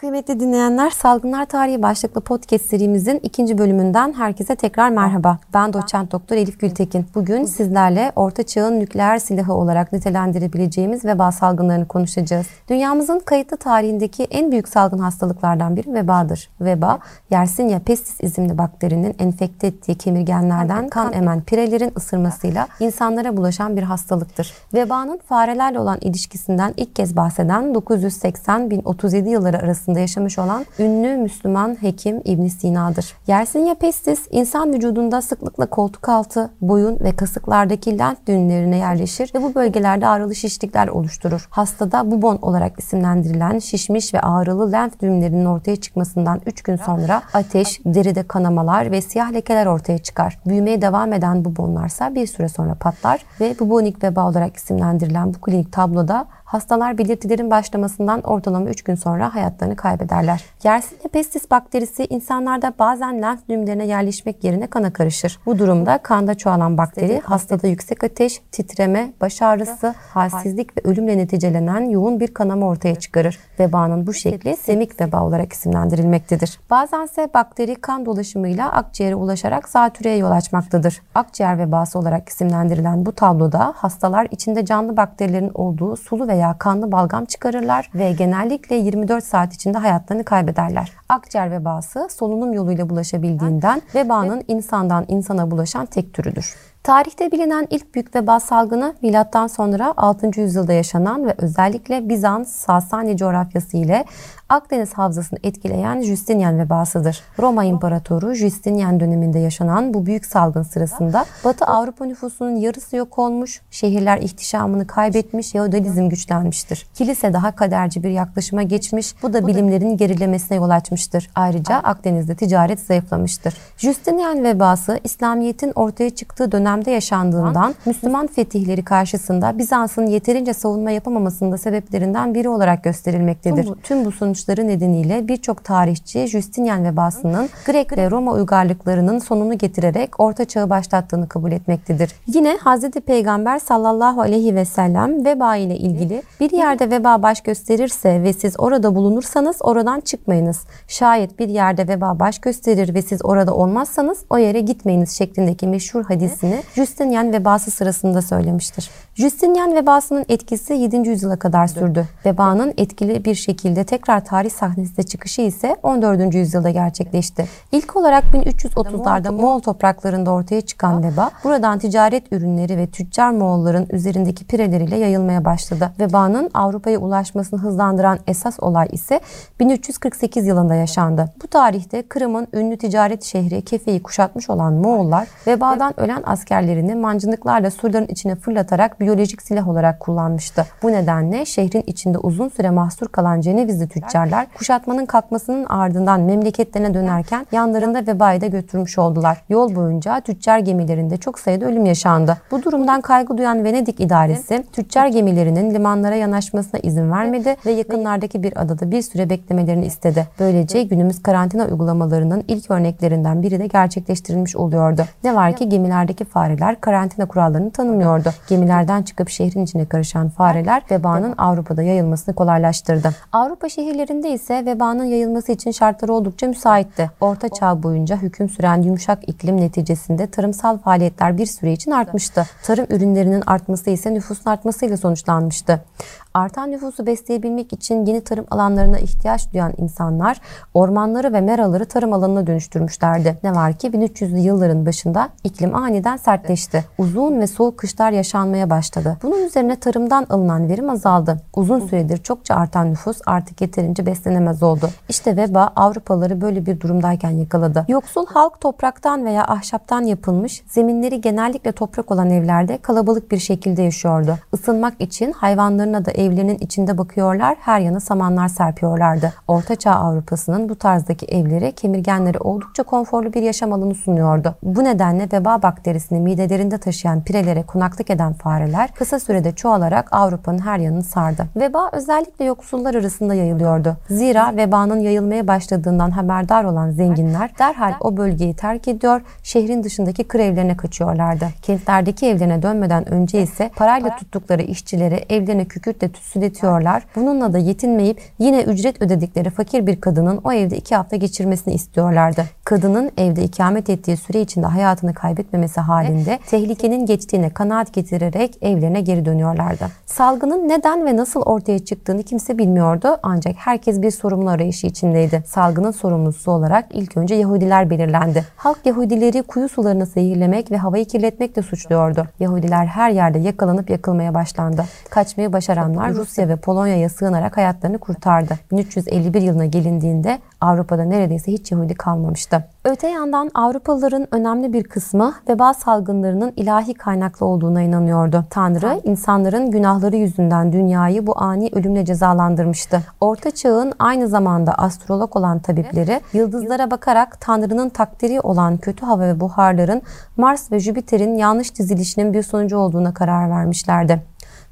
Kıymetli dinleyenler, Salgınlar Tarihi başlıklı podcast serimizin ikinci bölümünden herkese tekrar merhaba. Ben doçent doktor Elif Gültekin. Bugün sizlerle Orta Çağ'ın nükleer silahı olarak nitelendirebileceğimiz veba salgınlarını konuşacağız. Dünyamızın kayıtlı tarihindeki en büyük salgın hastalıklardan biri vebadır. Veba, Yersinia pestis isimli bakterinin enfekte ettiği kemirgenlerden kan emen pirelerin ısırmasıyla insanlara bulaşan bir hastalıktır. Vebanın farelerle olan ilişkisinden ilk kez bahseden 980-1037 yılları arasında arasında yaşamış olan ünlü Müslüman hekim İbn Sina'dır. Yersinia pestis insan vücudunda sıklıkla koltuk altı, boyun ve kasıklardaki lenf düğümlerine yerleşir ve bu bölgelerde ağrılı şişlikler oluşturur. Hastada bubon olarak isimlendirilen şişmiş ve ağrılı lenf düğümlerinin ortaya çıkmasından 3 gün sonra ateş, deride kanamalar ve siyah lekeler ortaya çıkar. Büyümeye devam eden bubonlarsa bir süre sonra patlar ve bubonik veba olarak isimlendirilen bu klinik tabloda Hastalar belirtilerin başlamasından ortalama 3 gün sonra hayatlarını kaybederler. Yersinia pestis bakterisi insanlarda bazen lenf düğümlerine yerleşmek yerine kana karışır. Bu durumda kanda çoğalan bakteri hastada yüksek ateş, titreme, baş ağrısı, halsizlik ve ölümle neticelenen yoğun bir kanama ortaya çıkarır. Vebanın bu şekli semik veba olarak isimlendirilmektedir. Bazense bakteri kan dolaşımıyla akciğere ulaşarak zatürreye yol açmaktadır. Akciğer vebası olarak isimlendirilen bu tabloda hastalar içinde canlı bakterilerin olduğu sulu veya kanlı balgam çıkarırlar ve genellikle 24 saat içinde hayatlarını kaybederler. Akciğer vebası solunum yoluyla bulaşabildiğinden vebanın insandan insana bulaşan tek türüdür. Tarihte bilinen ilk büyük veba salgını milattan sonra 6. yüzyılda yaşanan ve özellikle Bizans, Sasani coğrafyası ile Akdeniz havzasını etkileyen Justinian vebasıdır. Roma İmparatoru Justinian döneminde yaşanan bu büyük salgın sırasında Batı Avrupa nüfusunun yarısı yok olmuş, şehirler ihtişamını kaybetmiş, feodalizm güçlenmiştir. Kilise daha kaderci bir yaklaşıma geçmiş, bu da bilimlerin gerilemesine yol açmıştır. Ayrıca Akdeniz'de ticaret zayıflamıştır. Justinian vebası İslamiyet'in ortaya çıktığı dönemde yaşandığından Müslüman fetihleri karşısında Bizans'ın yeterince savunma yapamamasının da sebeplerinden biri olarak gösterilmektedir. Tüm bu, tüm bu sonuçları nedeniyle birçok tarihçi Justinian vebasının Grek ve Roma uygarlıklarının sonunu getirerek Orta Çağ'ı başlattığını kabul etmektedir. Yine Hz. Peygamber sallallahu aleyhi ve sellem veba ile ilgili bir yerde veba baş gösterirse ve siz orada bulunursanız oradan çıkmayınız. Şayet bir yerde veba baş gösterir ve siz orada olmazsanız o yere gitmeyiniz şeklindeki meşhur hadisini Justinian vebası sırasında söylemiştir. Justinian vebasının etkisi 7. yüzyıla kadar sürdü. Vebanın etkili bir şekilde tekrar tarih sahnesine çıkışı ise 14. yüzyılda gerçekleşti. İlk olarak 1330'larda Moğol topraklarında ortaya çıkan veba, buradan ticaret ürünleri ve tüccar Moğolların üzerindeki pireleriyle yayılmaya başladı. Vebanın Avrupa'ya ulaşmasını hızlandıran esas olay ise 1348 yılında yaşandı. Bu tarihte Kırım'ın ünlü ticaret şehri Kefe'yi kuşatmış olan Moğollar, vebadan ölen askerlerini mancınıklarla surların içine fırlatarak biyolojik silah olarak kullanmıştı. Bu nedenle şehrin içinde uzun süre mahsur kalan Cenevizli tüccar tüccarlar kuşatmanın kalkmasının ardından memleketlerine dönerken yanlarında vebayı da götürmüş oldular. Yol boyunca tüccar gemilerinde çok sayıda ölüm yaşandı. Bu durumdan kaygı duyan Venedik idaresi tüccar gemilerinin limanlara yanaşmasına izin vermedi ve yakınlardaki bir adada bir süre beklemelerini istedi. Böylece günümüz karantina uygulamalarının ilk örneklerinden biri de gerçekleştirilmiş oluyordu. Ne var ki gemilerdeki fareler karantina kurallarını tanımıyordu. Gemilerden çıkıp şehrin içine karışan fareler vebanın Avrupa'da yayılmasını kolaylaştırdı. Avrupa şehirleri ülkelerinde ise vebanın yayılması için şartlar oldukça müsaitti. Orta Çağ boyunca hüküm süren yumuşak iklim neticesinde tarımsal faaliyetler bir süre için artmıştı. Tarım ürünlerinin artması ise nüfusun artmasıyla sonuçlanmıştı. Artan nüfusu besleyebilmek için yeni tarım alanlarına ihtiyaç duyan insanlar ormanları ve meraları tarım alanına dönüştürmüşlerdi. Ne var ki 1300'lü yılların başında iklim aniden sertleşti. Uzun ve soğuk kışlar yaşanmaya başladı. Bunun üzerine tarımdan alınan verim azaldı. Uzun süredir çokça artan nüfus artık yeterince beslenemez oldu. İşte veba Avrupalıları böyle bir durumdayken yakaladı. Yoksul halk topraktan veya ahşaptan yapılmış, zeminleri genellikle toprak olan evlerde kalabalık bir şekilde yaşıyordu. Isınmak için hayvanlarına da ev evlerinin içinde bakıyorlar, her yana samanlar serpiyorlardı. Ortaçağ Avrupa'sının bu tarzdaki evleri kemirgenleri oldukça konforlu bir yaşam alanı sunuyordu. Bu nedenle veba bakterisini midelerinde taşıyan pirelere konaklık eden fareler kısa sürede çoğalarak Avrupa'nın her yanını sardı. Veba özellikle yoksullar arasında yayılıyordu. Zira vebanın yayılmaya başladığından haberdar olan zenginler derhal o bölgeyi terk ediyor, şehrin dışındaki kır evlerine kaçıyorlardı. Kentlerdeki evlerine dönmeden önce ise parayla tuttukları işçileri evlerine kükürtle tütsületiyorlar. Bununla da yetinmeyip yine ücret ödedikleri fakir bir kadının o evde iki hafta geçirmesini istiyorlardı. Kadının evde ikamet ettiği süre içinde hayatını kaybetmemesi halinde tehlikenin geçtiğine kanaat getirerek evlerine geri dönüyorlardı. Salgının neden ve nasıl ortaya çıktığını kimse bilmiyordu ancak herkes bir sorumlu arayışı içindeydi. Salgının sorumlusu olarak ilk önce Yahudiler belirlendi. Halk Yahudileri kuyu sularını zehirlemek ve havayı kirletmekle suçluyordu. Yahudiler her yerde yakalanıp yakılmaya başlandı. Kaçmayı başaranlar Rusya ve Polonya'ya sığınarak hayatlarını kurtardı. 1351 yılına gelindiğinde Avrupa'da neredeyse hiç Yahudi kalmamıştı. Öte yandan Avrupalıların önemli bir kısmı veba salgınlarının ilahi kaynaklı olduğuna inanıyordu. Tanrı insanların günahları yüzünden dünyayı bu ani ölümle cezalandırmıştı. Orta çağın aynı zamanda astrolog olan tabipleri yıldızlara bakarak Tanrı'nın takdiri olan kötü hava ve buharların Mars ve Jüpiter'in yanlış dizilişinin bir sonucu olduğuna karar vermişlerdi.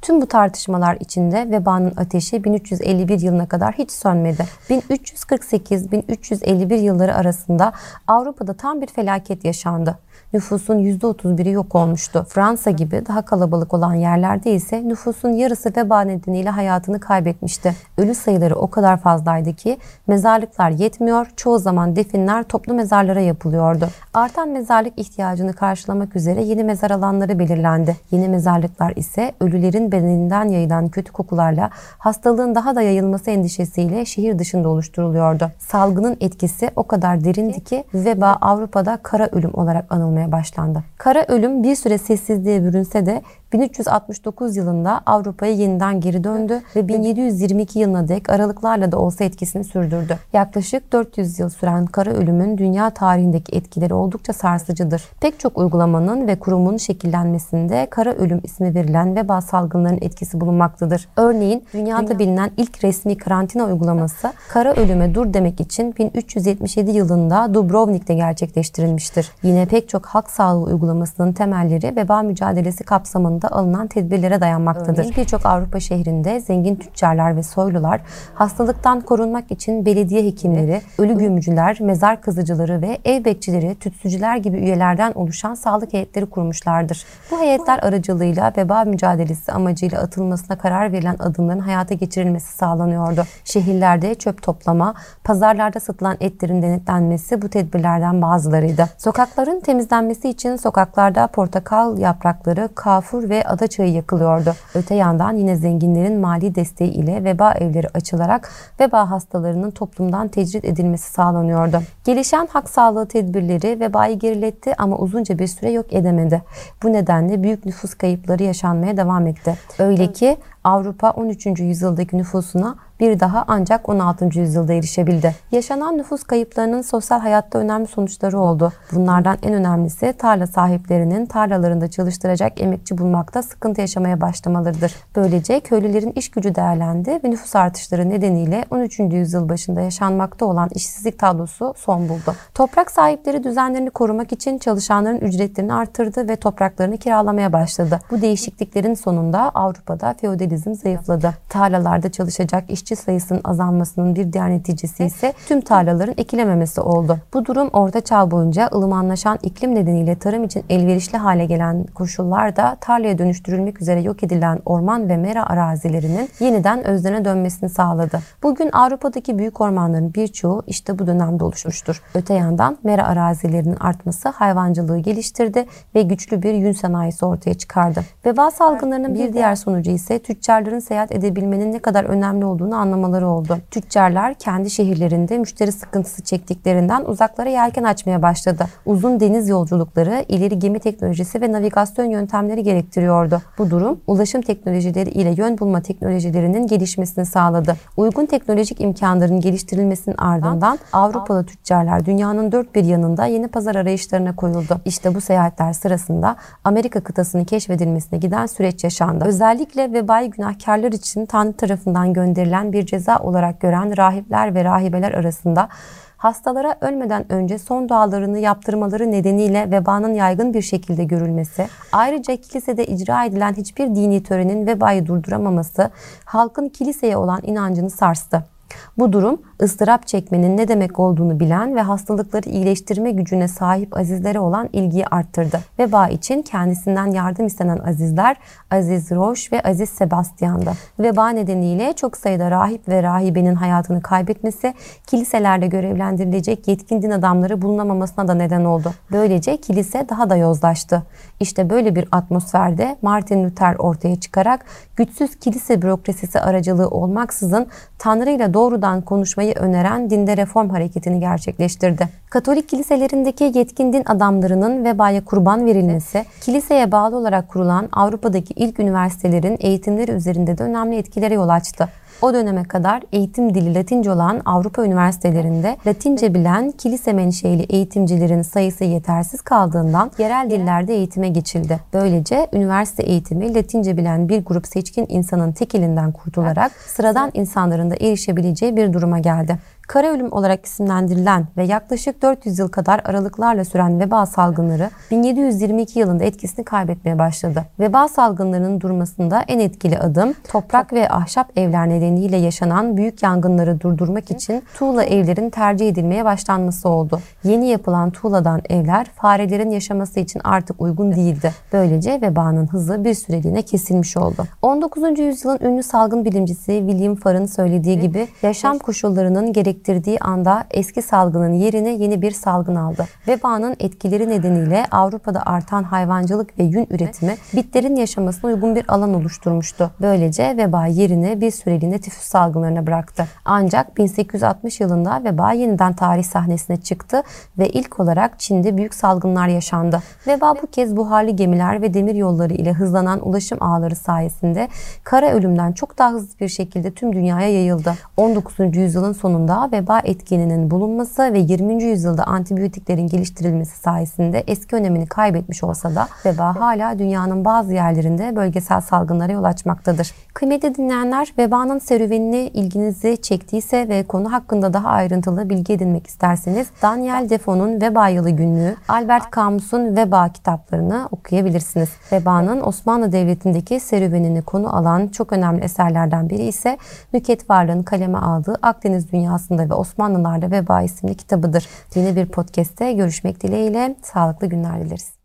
Tüm bu tartışmalar içinde vebanın ateşi 1351 yılına kadar hiç sönmedi. 1348-1351 yılları arasında Avrupa'da tam bir felaket yaşandı nüfusun %31'i yok olmuştu. Fransa gibi daha kalabalık olan yerlerde ise nüfusun yarısı veba nedeniyle hayatını kaybetmişti. Ölü sayıları o kadar fazlaydı ki mezarlıklar yetmiyor, çoğu zaman definler toplu mezarlara yapılıyordu. Artan mezarlık ihtiyacını karşılamak üzere yeni mezar alanları belirlendi. Yeni mezarlıklar ise ölülerin bedeninden yayılan kötü kokularla hastalığın daha da yayılması endişesiyle şehir dışında oluşturuluyordu. Salgının etkisi o kadar derindi ki veba Avrupa'da kara ölüm olarak anılmaya başlandı. Kara ölüm bir süre sessizliğe bürünse de 1369 yılında Avrupa'ya yeniden geri döndü ve 1722 yılına dek aralıklarla da olsa etkisini sürdürdü. Yaklaşık 400 yıl süren kara ölümün dünya tarihindeki etkileri oldukça sarsıcıdır. Pek çok uygulamanın ve kurumun şekillenmesinde kara ölüm ismi verilen veba salgınlarının etkisi bulunmaktadır. Örneğin dünyada Dünya. bilinen ilk resmi karantina uygulaması kara ölüme dur demek için 1377 yılında Dubrovnik'te gerçekleştirilmiştir. Yine pek çok halk sağlığı uygulamasının temelleri veba mücadelesi kapsamında alınan tedbirlere dayanmaktadır. Birçok Avrupa şehrinde zengin tüccarlar ve soylular hastalıktan korunmak için belediye hekimleri, ölü gömücüler, mezar kazıcıları ve ev bekçileri, tütsücüler gibi üyelerden oluşan sağlık heyetleri kurmuşlardır. Bu heyetler aracılığıyla veba mücadelesi amacıyla atılmasına karar verilen adımların hayata geçirilmesi sağlanıyordu. Şehirlerde çöp toplama, pazarlarda satılan etlerin denetlenmesi bu tedbirlerden bazılarıydı. Sokakların temizlenmesi için sokaklarda portakal yaprakları, kafur ve ada çayı yakılıyordu. Öte yandan yine zenginlerin mali desteği ile veba evleri açılarak veba hastalarının toplumdan tecrit edilmesi sağlanıyordu. Gelişen hak sağlığı tedbirleri vebayı geriletti ama uzunca bir süre yok edemedi. Bu nedenle büyük nüfus kayıpları yaşanmaya devam etti. Öyle ki Avrupa 13. yüzyıldaki nüfusuna bir daha ancak 16. yüzyılda erişebildi. Yaşanan nüfus kayıplarının sosyal hayatta önemli sonuçları oldu. Bunlardan en önemlisi tarla sahiplerinin tarlalarında çalıştıracak emekçi bulmakta sıkıntı yaşamaya başlamalarıdır. Böylece köylülerin iş gücü değerlendi ve nüfus artışları nedeniyle 13. yüzyıl başında yaşanmakta olan işsizlik tablosu son buldu. Toprak sahipleri düzenlerini korumak için çalışanların ücretlerini arttırdı ve topraklarını kiralamaya başladı. Bu değişikliklerin sonunda Avrupa'da feodalizm zayıfladı. Tarlalarda çalışacak iş işçi sayısının azalmasının bir diğer neticesi ise tüm tarlaların ekilememesi oldu. Bu durum Orta Çağ boyunca ılımanlaşan iklim nedeniyle tarım için elverişli hale gelen koşullarda tarlaya dönüştürülmek üzere yok edilen orman ve mera arazilerinin yeniden özlerine dönmesini sağladı. Bugün Avrupa'daki büyük ormanların birçoğu işte bu dönemde oluşmuştur. Öte yandan mera arazilerinin artması hayvancılığı geliştirdi ve güçlü bir yün sanayisi ortaya çıkardı. Veba salgınlarının bir diğer sonucu ise tüccarların seyahat edebilmenin ne kadar önemli olduğunu anlamaları oldu. Tüccarlar kendi şehirlerinde müşteri sıkıntısı çektiklerinden uzaklara yelken açmaya başladı. Uzun deniz yolculukları, ileri gemi teknolojisi ve navigasyon yöntemleri gerektiriyordu. Bu durum ulaşım teknolojileri ile yön bulma teknolojilerinin gelişmesini sağladı. Uygun teknolojik imkanların geliştirilmesinin ardından Avrupalı tüccarlar dünyanın dört bir yanında yeni pazar arayışlarına koyuldu. İşte bu seyahatler sırasında Amerika kıtasının keşfedilmesine giden süreç yaşandı. Özellikle vebali günahkarlar için Tanrı tarafından gönderilen bir ceza olarak gören rahipler ve rahibeler arasında hastalara ölmeden önce son dualarını yaptırmaları nedeniyle vebanın yaygın bir şekilde görülmesi, ayrıca kilisede icra edilen hiçbir dini törenin vebayı durduramaması halkın kiliseye olan inancını sarstı. Bu durum ıstırap çekmenin ne demek olduğunu bilen ve hastalıkları iyileştirme gücüne sahip azizlere olan ilgiyi arttırdı. Veba için kendisinden yardım istenen azizler Aziz Roş ve Aziz Sebastian'dı. Veba nedeniyle çok sayıda rahip ve rahibenin hayatını kaybetmesi kiliselerde görevlendirilecek yetkin din adamları bulunamamasına da neden oldu. Böylece kilise daha da yozlaştı. İşte böyle bir atmosferde Martin Luther ortaya çıkarak güçsüz kilise bürokrasisi aracılığı olmaksızın Tanrı ile doğrudan konuşmayı öneren dinde reform hareketini gerçekleştirdi. Katolik kiliselerindeki yetkin din adamlarının vebaya kurban verilmesi, kiliseye bağlı olarak kurulan Avrupa'daki ilk üniversitelerin eğitimleri üzerinde de önemli etkilere yol açtı. O döneme kadar eğitim dili Latince olan Avrupa üniversitelerinde Latince bilen kilise menşeili eğitimcilerin sayısı yetersiz kaldığından yerel dillerde eğitime geçildi. Böylece üniversite eğitimi Latince bilen bir grup seçkin insanın tek elinden kurtularak sıradan insanların da erişebileceği bir duruma geldi. Kara ölüm olarak isimlendirilen ve yaklaşık 400 yıl kadar aralıklarla süren veba salgınları 1722 yılında etkisini kaybetmeye başladı. Veba salgınlarının durmasında en etkili adım toprak ve ahşap evler nedeniyle yaşanan büyük yangınları durdurmak için tuğla evlerin tercih edilmeye başlanması oldu. Yeni yapılan tuğladan evler farelerin yaşaması için artık uygun değildi. Böylece vebanın hızı bir süreliğine kesilmiş oldu. 19. yüzyılın ünlü salgın bilimcisi William Farr'ın söylediği gibi yaşam koşullarının gerek gerektirdiği anda eski salgının yerine yeni bir salgın aldı. Vebanın etkileri nedeniyle Avrupa'da artan hayvancılık ve yün üretimi bitlerin yaşamasına uygun bir alan oluşturmuştu. Böylece veba yerini bir süreliğine tifüs salgınlarına bıraktı. Ancak 1860 yılında veba yeniden tarih sahnesine çıktı ve ilk olarak Çin'de büyük salgınlar yaşandı. Veba bu kez buharlı gemiler ve demir yolları ile hızlanan ulaşım ağları sayesinde kara ölümden çok daha hızlı bir şekilde tüm dünyaya yayıldı. 19. yüzyılın sonunda veba etkininin bulunması ve 20. yüzyılda antibiyotiklerin geliştirilmesi sayesinde eski önemini kaybetmiş olsa da veba hala dünyanın bazı yerlerinde bölgesel salgınlara yol açmaktadır. Kıymetli dinleyenler, vebanın serüvenini ilginizi çektiyse ve konu hakkında daha ayrıntılı bilgi edinmek isterseniz Daniel Defoe'nun Veba Yılı Günlüğü, Albert Camus'un Veba kitaplarını okuyabilirsiniz. Vebanın Osmanlı Devleti'ndeki serüvenini konu alan çok önemli eserlerden biri ise Nüket Varlığı'nın kaleme aldığı Akdeniz Dünyası'nda ve Osmanlılar'da Veba isimli kitabıdır. Yeni bir podcast'te görüşmek dileğiyle sağlıklı günler dileriz.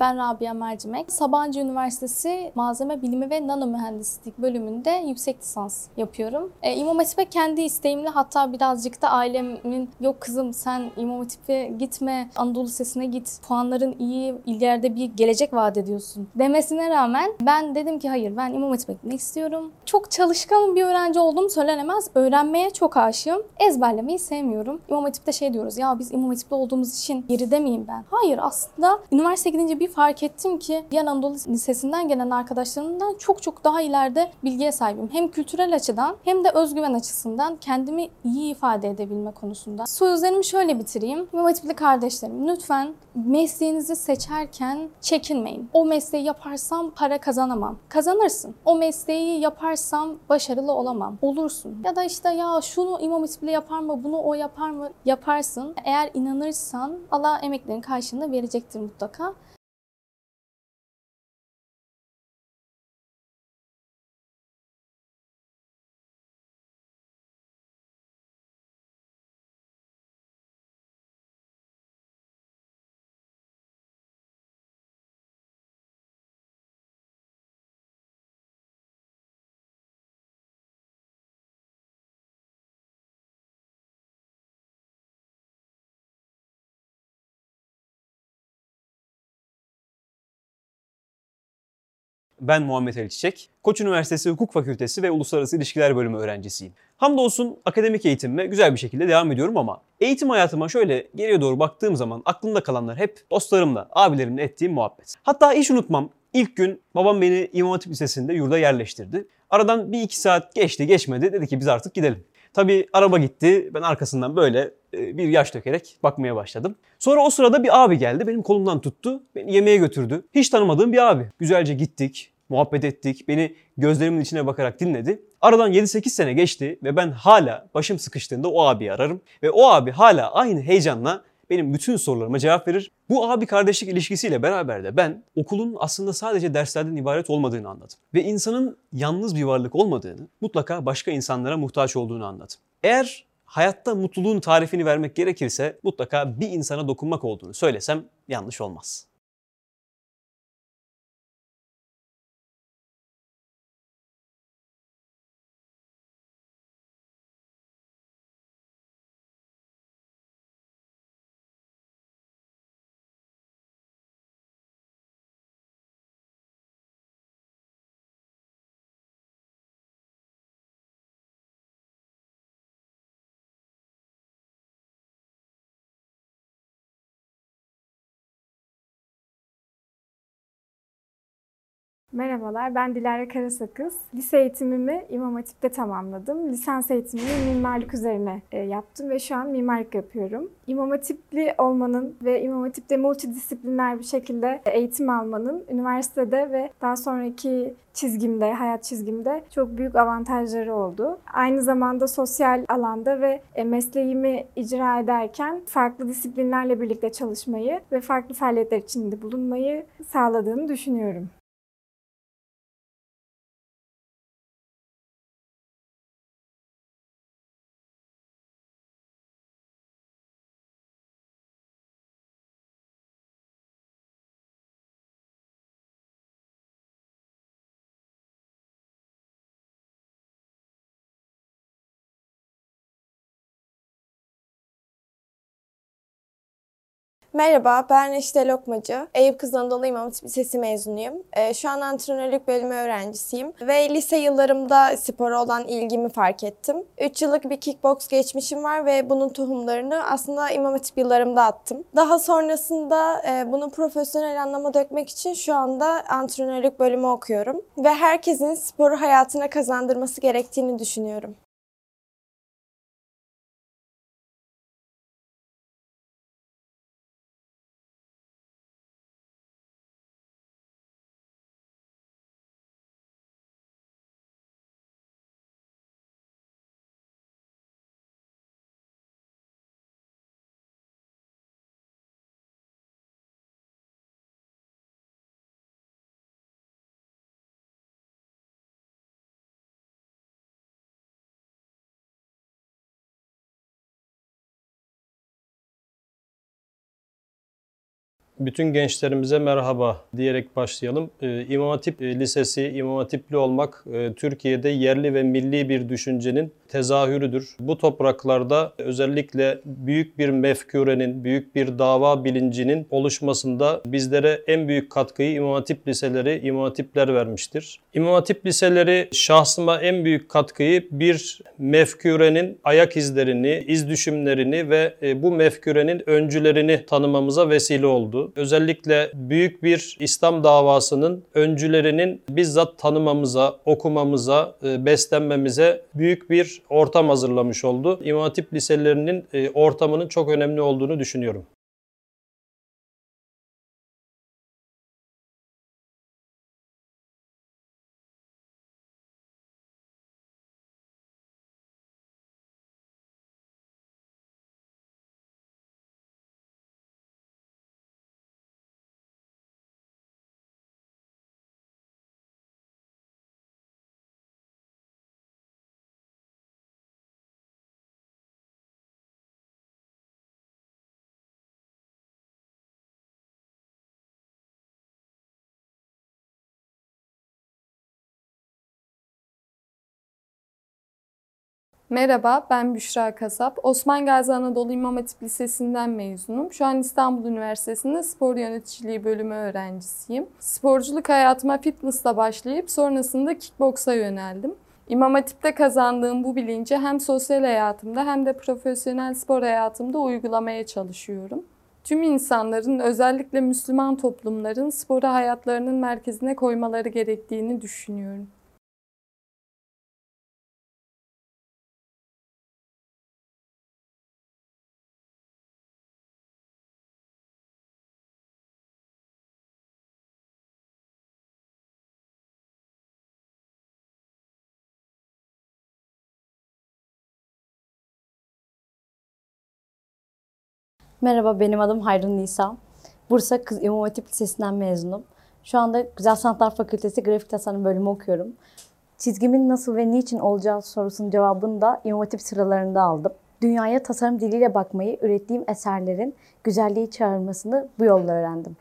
Ben Rabia Mercimek. Sabancı Üniversitesi Malzeme Bilimi ve Nano Mühendislik bölümünde yüksek lisans yapıyorum. E, İmam Hatip'e kendi isteğimle hatta birazcık da ailemin yok kızım sen İmam Hatip'e gitme, Anadolu Lisesi'ne git, puanların iyi, ileride bir gelecek vaat ediyorsun demesine rağmen ben dedim ki hayır ben İmam Hatip'e gitmek istiyorum. Çok çalışkan bir öğrenci olduğum söylenemez. Öğrenmeye çok aşığım. Ezberlemeyi sevmiyorum. İmam Hatip'te şey diyoruz ya biz İmam Hatip'te olduğumuz için geride miyim ben? Hayır aslında üniversite gidince bir fark ettim ki diğer Anadolu Lisesi'nden gelen arkadaşlarımdan çok çok daha ileride bilgiye sahibim. Hem kültürel açıdan hem de özgüven açısından kendimi iyi ifade edebilme konusunda. Sözlerimi şöyle bitireyim. İmam Hatipli kardeşlerim lütfen mesleğinizi seçerken çekinmeyin. O mesleği yaparsam para kazanamam. Kazanırsın. O mesleği yaparsam başarılı olamam. Olursun. Ya da işte ya şunu İmam Hatipli yapar mı, bunu o yapar mı? Yaparsın. Eğer inanırsan Allah emeklerin karşılığını verecektir mutlaka. Ben Muhammed Ali Çiçek. Koç Üniversitesi Hukuk Fakültesi ve Uluslararası İlişkiler Bölümü öğrencisiyim. Hamdolsun akademik eğitimime güzel bir şekilde devam ediyorum ama eğitim hayatıma şöyle geriye doğru baktığım zaman aklımda kalanlar hep dostlarımla, abilerimle ettiğim muhabbet. Hatta hiç unutmam ilk gün babam beni İmam Hatip Lisesi'nde yurda yerleştirdi. Aradan bir iki saat geçti geçmedi dedi ki biz artık gidelim. Tabii araba gitti. Ben arkasından böyle bir yaş dökerek bakmaya başladım. Sonra o sırada bir abi geldi. Benim kolumdan tuttu. Beni yemeğe götürdü. Hiç tanımadığım bir abi. Güzelce gittik. Muhabbet ettik. Beni gözlerimin içine bakarak dinledi. Aradan 7-8 sene geçti ve ben hala başım sıkıştığında o abiyi ararım. Ve o abi hala aynı heyecanla benim bütün sorularıma cevap verir. Bu abi kardeşlik ilişkisiyle beraber de ben okulun aslında sadece derslerden ibaret olmadığını anladım. Ve insanın yalnız bir varlık olmadığını, mutlaka başka insanlara muhtaç olduğunu anladım. Eğer hayatta mutluluğun tarifini vermek gerekirse mutlaka bir insana dokunmak olduğunu söylesem yanlış olmaz. Merhabalar, ben Dilara Karasakız. Lise eğitimimi İmam Hatip'te tamamladım. Lisans eğitimimi mimarlık üzerine e, yaptım ve şu an mimarlık yapıyorum. İmam Hatipli olmanın ve İmam Hatip'te multidisipliner bir şekilde eğitim almanın üniversitede ve daha sonraki çizgimde, hayat çizgimde çok büyük avantajları oldu. Aynı zamanda sosyal alanda ve e, mesleğimi icra ederken farklı disiplinlerle birlikte çalışmayı ve farklı faaliyetler içinde bulunmayı sağladığını düşünüyorum. Merhaba, ben Reşite Lokmacı. Eyüp Kız Anadolu İmam Hatip Lisesi mezunuyum. Ee, şu an antrenörlük bölümü öğrencisiyim. Ve lise yıllarımda spora olan ilgimi fark ettim. 3 yıllık bir kickbox geçmişim var ve bunun tohumlarını aslında İmam Hatip yıllarımda attım. Daha sonrasında e, bunu profesyonel anlama dökmek için şu anda antrenörlük bölümü okuyorum. Ve herkesin sporu hayatına kazandırması gerektiğini düşünüyorum. Bütün gençlerimize merhaba diyerek başlayalım. Ee, İmam Hatip e, Lisesi, İmam Hatipli olmak e, Türkiye'de yerli ve milli bir düşüncenin tezahürüdür. Bu topraklarda özellikle büyük bir mefkurenin, büyük bir dava bilincinin oluşmasında bizlere en büyük katkıyı İmam Hatip liseleri, İmam Hatipler vermiştir. İmam Hatip liseleri şahsıma en büyük katkıyı bir mefkurenin ayak izlerini, iz düşümlerini ve e, bu mefkurenin öncülerini tanımamıza vesile oldu. Özellikle büyük bir İslam davasının öncülerinin bizzat tanımamıza, okumamıza, e, beslenmemize büyük bir ortam hazırlamış oldu. İmam Hatip liselerinin e, ortamının çok önemli olduğunu düşünüyorum. Merhaba, ben Büşra Kasap. Osman Gazi Anadolu İmam Hatip Lisesi'nden mezunum. Şu an İstanbul Üniversitesi'nde spor yöneticiliği bölümü öğrencisiyim. Sporculuk hayatıma fitnessla başlayıp sonrasında kickboksa yöneldim. İmam Hatip'te kazandığım bu bilinci hem sosyal hayatımda hem de profesyonel spor hayatımda uygulamaya çalışıyorum. Tüm insanların özellikle Müslüman toplumların sporu hayatlarının merkezine koymaları gerektiğini düşünüyorum. Merhaba, benim adım Hayrun Nisa. Bursa Kız İmam Hatip Lisesi'nden mezunum. Şu anda Güzel Sanatlar Fakültesi Grafik Tasarım bölümü okuyorum. Çizgimin nasıl ve niçin olacağı sorusunun cevabını da İmam Hatip sıralarında aldım. Dünyaya tasarım diliyle bakmayı, ürettiğim eserlerin güzelliği çağırmasını bu yolla öğrendim.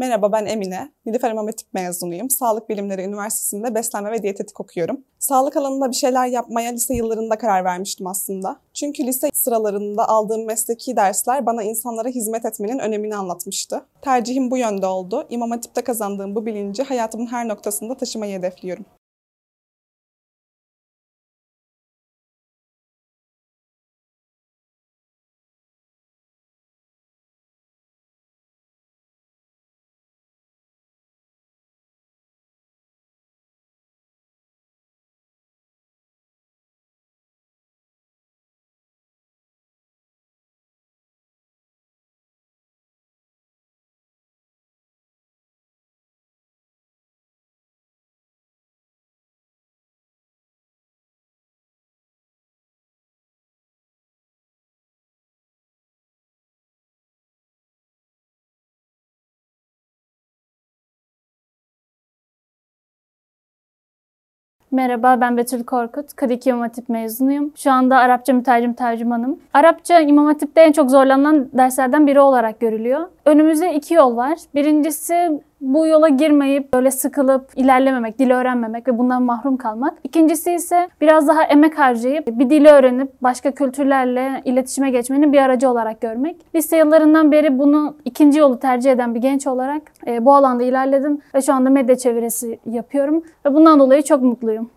Merhaba ben Emine. Nilüfer İmam mezunuyum. Sağlık Bilimleri Üniversitesi'nde beslenme ve diyetetik okuyorum. Sağlık alanında bir şeyler yapmaya lise yıllarında karar vermiştim aslında. Çünkü lise sıralarında aldığım mesleki dersler bana insanlara hizmet etmenin önemini anlatmıştı. Tercihim bu yönde oldu. İmam Hatip'te kazandığım bu bilinci hayatımın her noktasında taşımayı hedefliyorum. Merhaba ben Betül Korkut. 42 İmam Hatip mezunuyum. Şu anda Arapça mütercim tercümanım. Arapça İmam Hatip'te en çok zorlanan derslerden biri olarak görülüyor. Önümüzde iki yol var. Birincisi bu yola girmeyip böyle sıkılıp ilerlememek, dili öğrenmemek ve bundan mahrum kalmak. İkincisi ise biraz daha emek harcayıp bir dili öğrenip başka kültürlerle iletişime geçmenin bir aracı olarak görmek. Lise yıllarından beri bunu ikinci yolu tercih eden bir genç olarak e, bu alanda ilerledim ve şu anda medya çevirisi yapıyorum ve bundan dolayı çok mutluyum.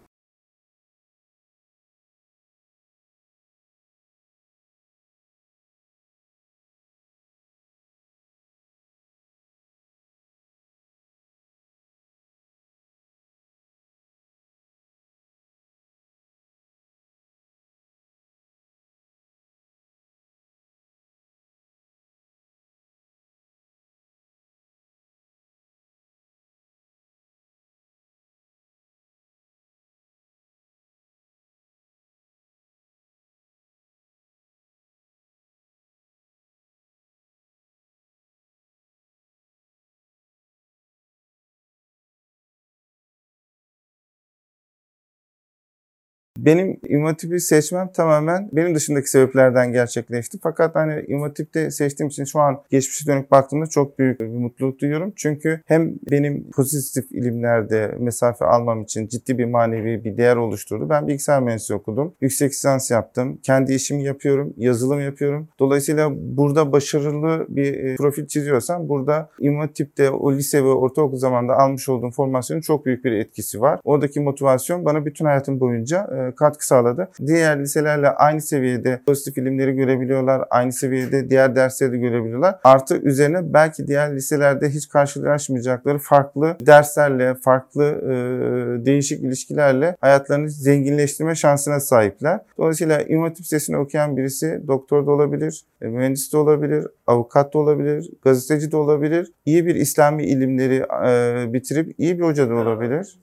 Benim İmam seçmem tamamen benim dışındaki sebeplerden gerçekleşti. Fakat hani İmam seçtiğim için şu an geçmişe dönük baktığımda çok büyük bir mutluluk duyuyorum. Çünkü hem benim pozitif ilimlerde mesafe almam için ciddi bir manevi bir değer oluşturdu. Ben bilgisayar mühendisliği okudum. Yüksek lisans yaptım. Kendi işimi yapıyorum. Yazılım yapıyorum. Dolayısıyla burada başarılı bir e, profil çiziyorsam burada İmam o lise ve ortaokul zamanında almış olduğum formasyonun çok büyük bir etkisi var. Oradaki motivasyon bana bütün hayatım boyunca e, katkı sağladı. Diğer liselerle aynı seviyede pozitif ilimleri görebiliyorlar. Aynı seviyede diğer dersleri de görebiliyorlar. Artı üzerine belki diğer liselerde hiç karşılaşmayacakları farklı derslerle, farklı e, değişik ilişkilerle hayatlarını zenginleştirme şansına sahipler. Dolayısıyla İmam Hatip Lisesi'ni okuyan birisi doktor da olabilir, e, mühendis de olabilir, avukat da olabilir, gazeteci de olabilir. İyi bir İslami ilimleri e, bitirip iyi bir hoca da olabilir.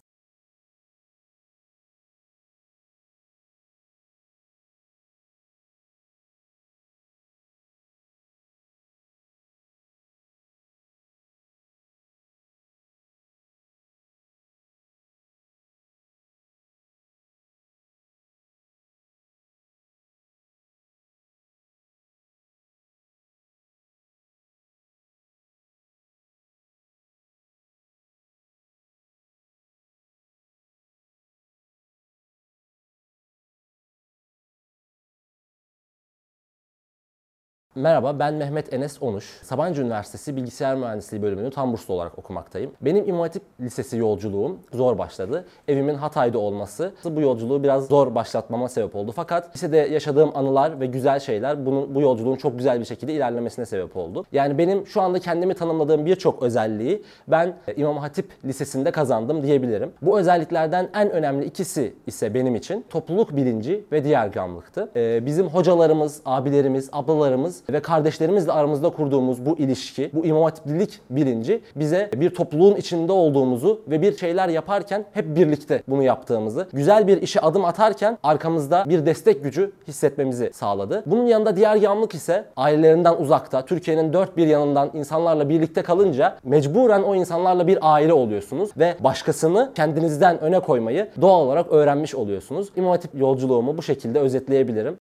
Merhaba ben Mehmet Enes Onuş. Sabancı Üniversitesi Bilgisayar Mühendisliği bölümünü tam burslu olarak okumaktayım. Benim İmam Hatip Lisesi yolculuğum zor başladı. Evimin Hatay'da olması bu yolculuğu biraz zor başlatmama sebep oldu. Fakat lisede yaşadığım anılar ve güzel şeyler bunun, bu yolculuğun çok güzel bir şekilde ilerlemesine sebep oldu. Yani benim şu anda kendimi tanımladığım birçok özelliği ben İmam Hatip Lisesi'nde kazandım diyebilirim. Bu özelliklerden en önemli ikisi ise benim için topluluk bilinci ve diğergamlıktı. Ee, bizim hocalarımız, abilerimiz, ablalarımız ve kardeşlerimizle aramızda kurduğumuz bu ilişki, bu imam hatiplilik bilinci bize bir topluluğun içinde olduğumuzu ve bir şeyler yaparken hep birlikte bunu yaptığımızı, güzel bir işe adım atarken arkamızda bir destek gücü hissetmemizi sağladı. Bunun yanında diğer yanlık ise ailelerinden uzakta, Türkiye'nin dört bir yanından insanlarla birlikte kalınca mecburen o insanlarla bir aile oluyorsunuz ve başkasını kendinizden öne koymayı doğal olarak öğrenmiş oluyorsunuz. İmam Hatip yolculuğumu bu şekilde özetleyebilirim.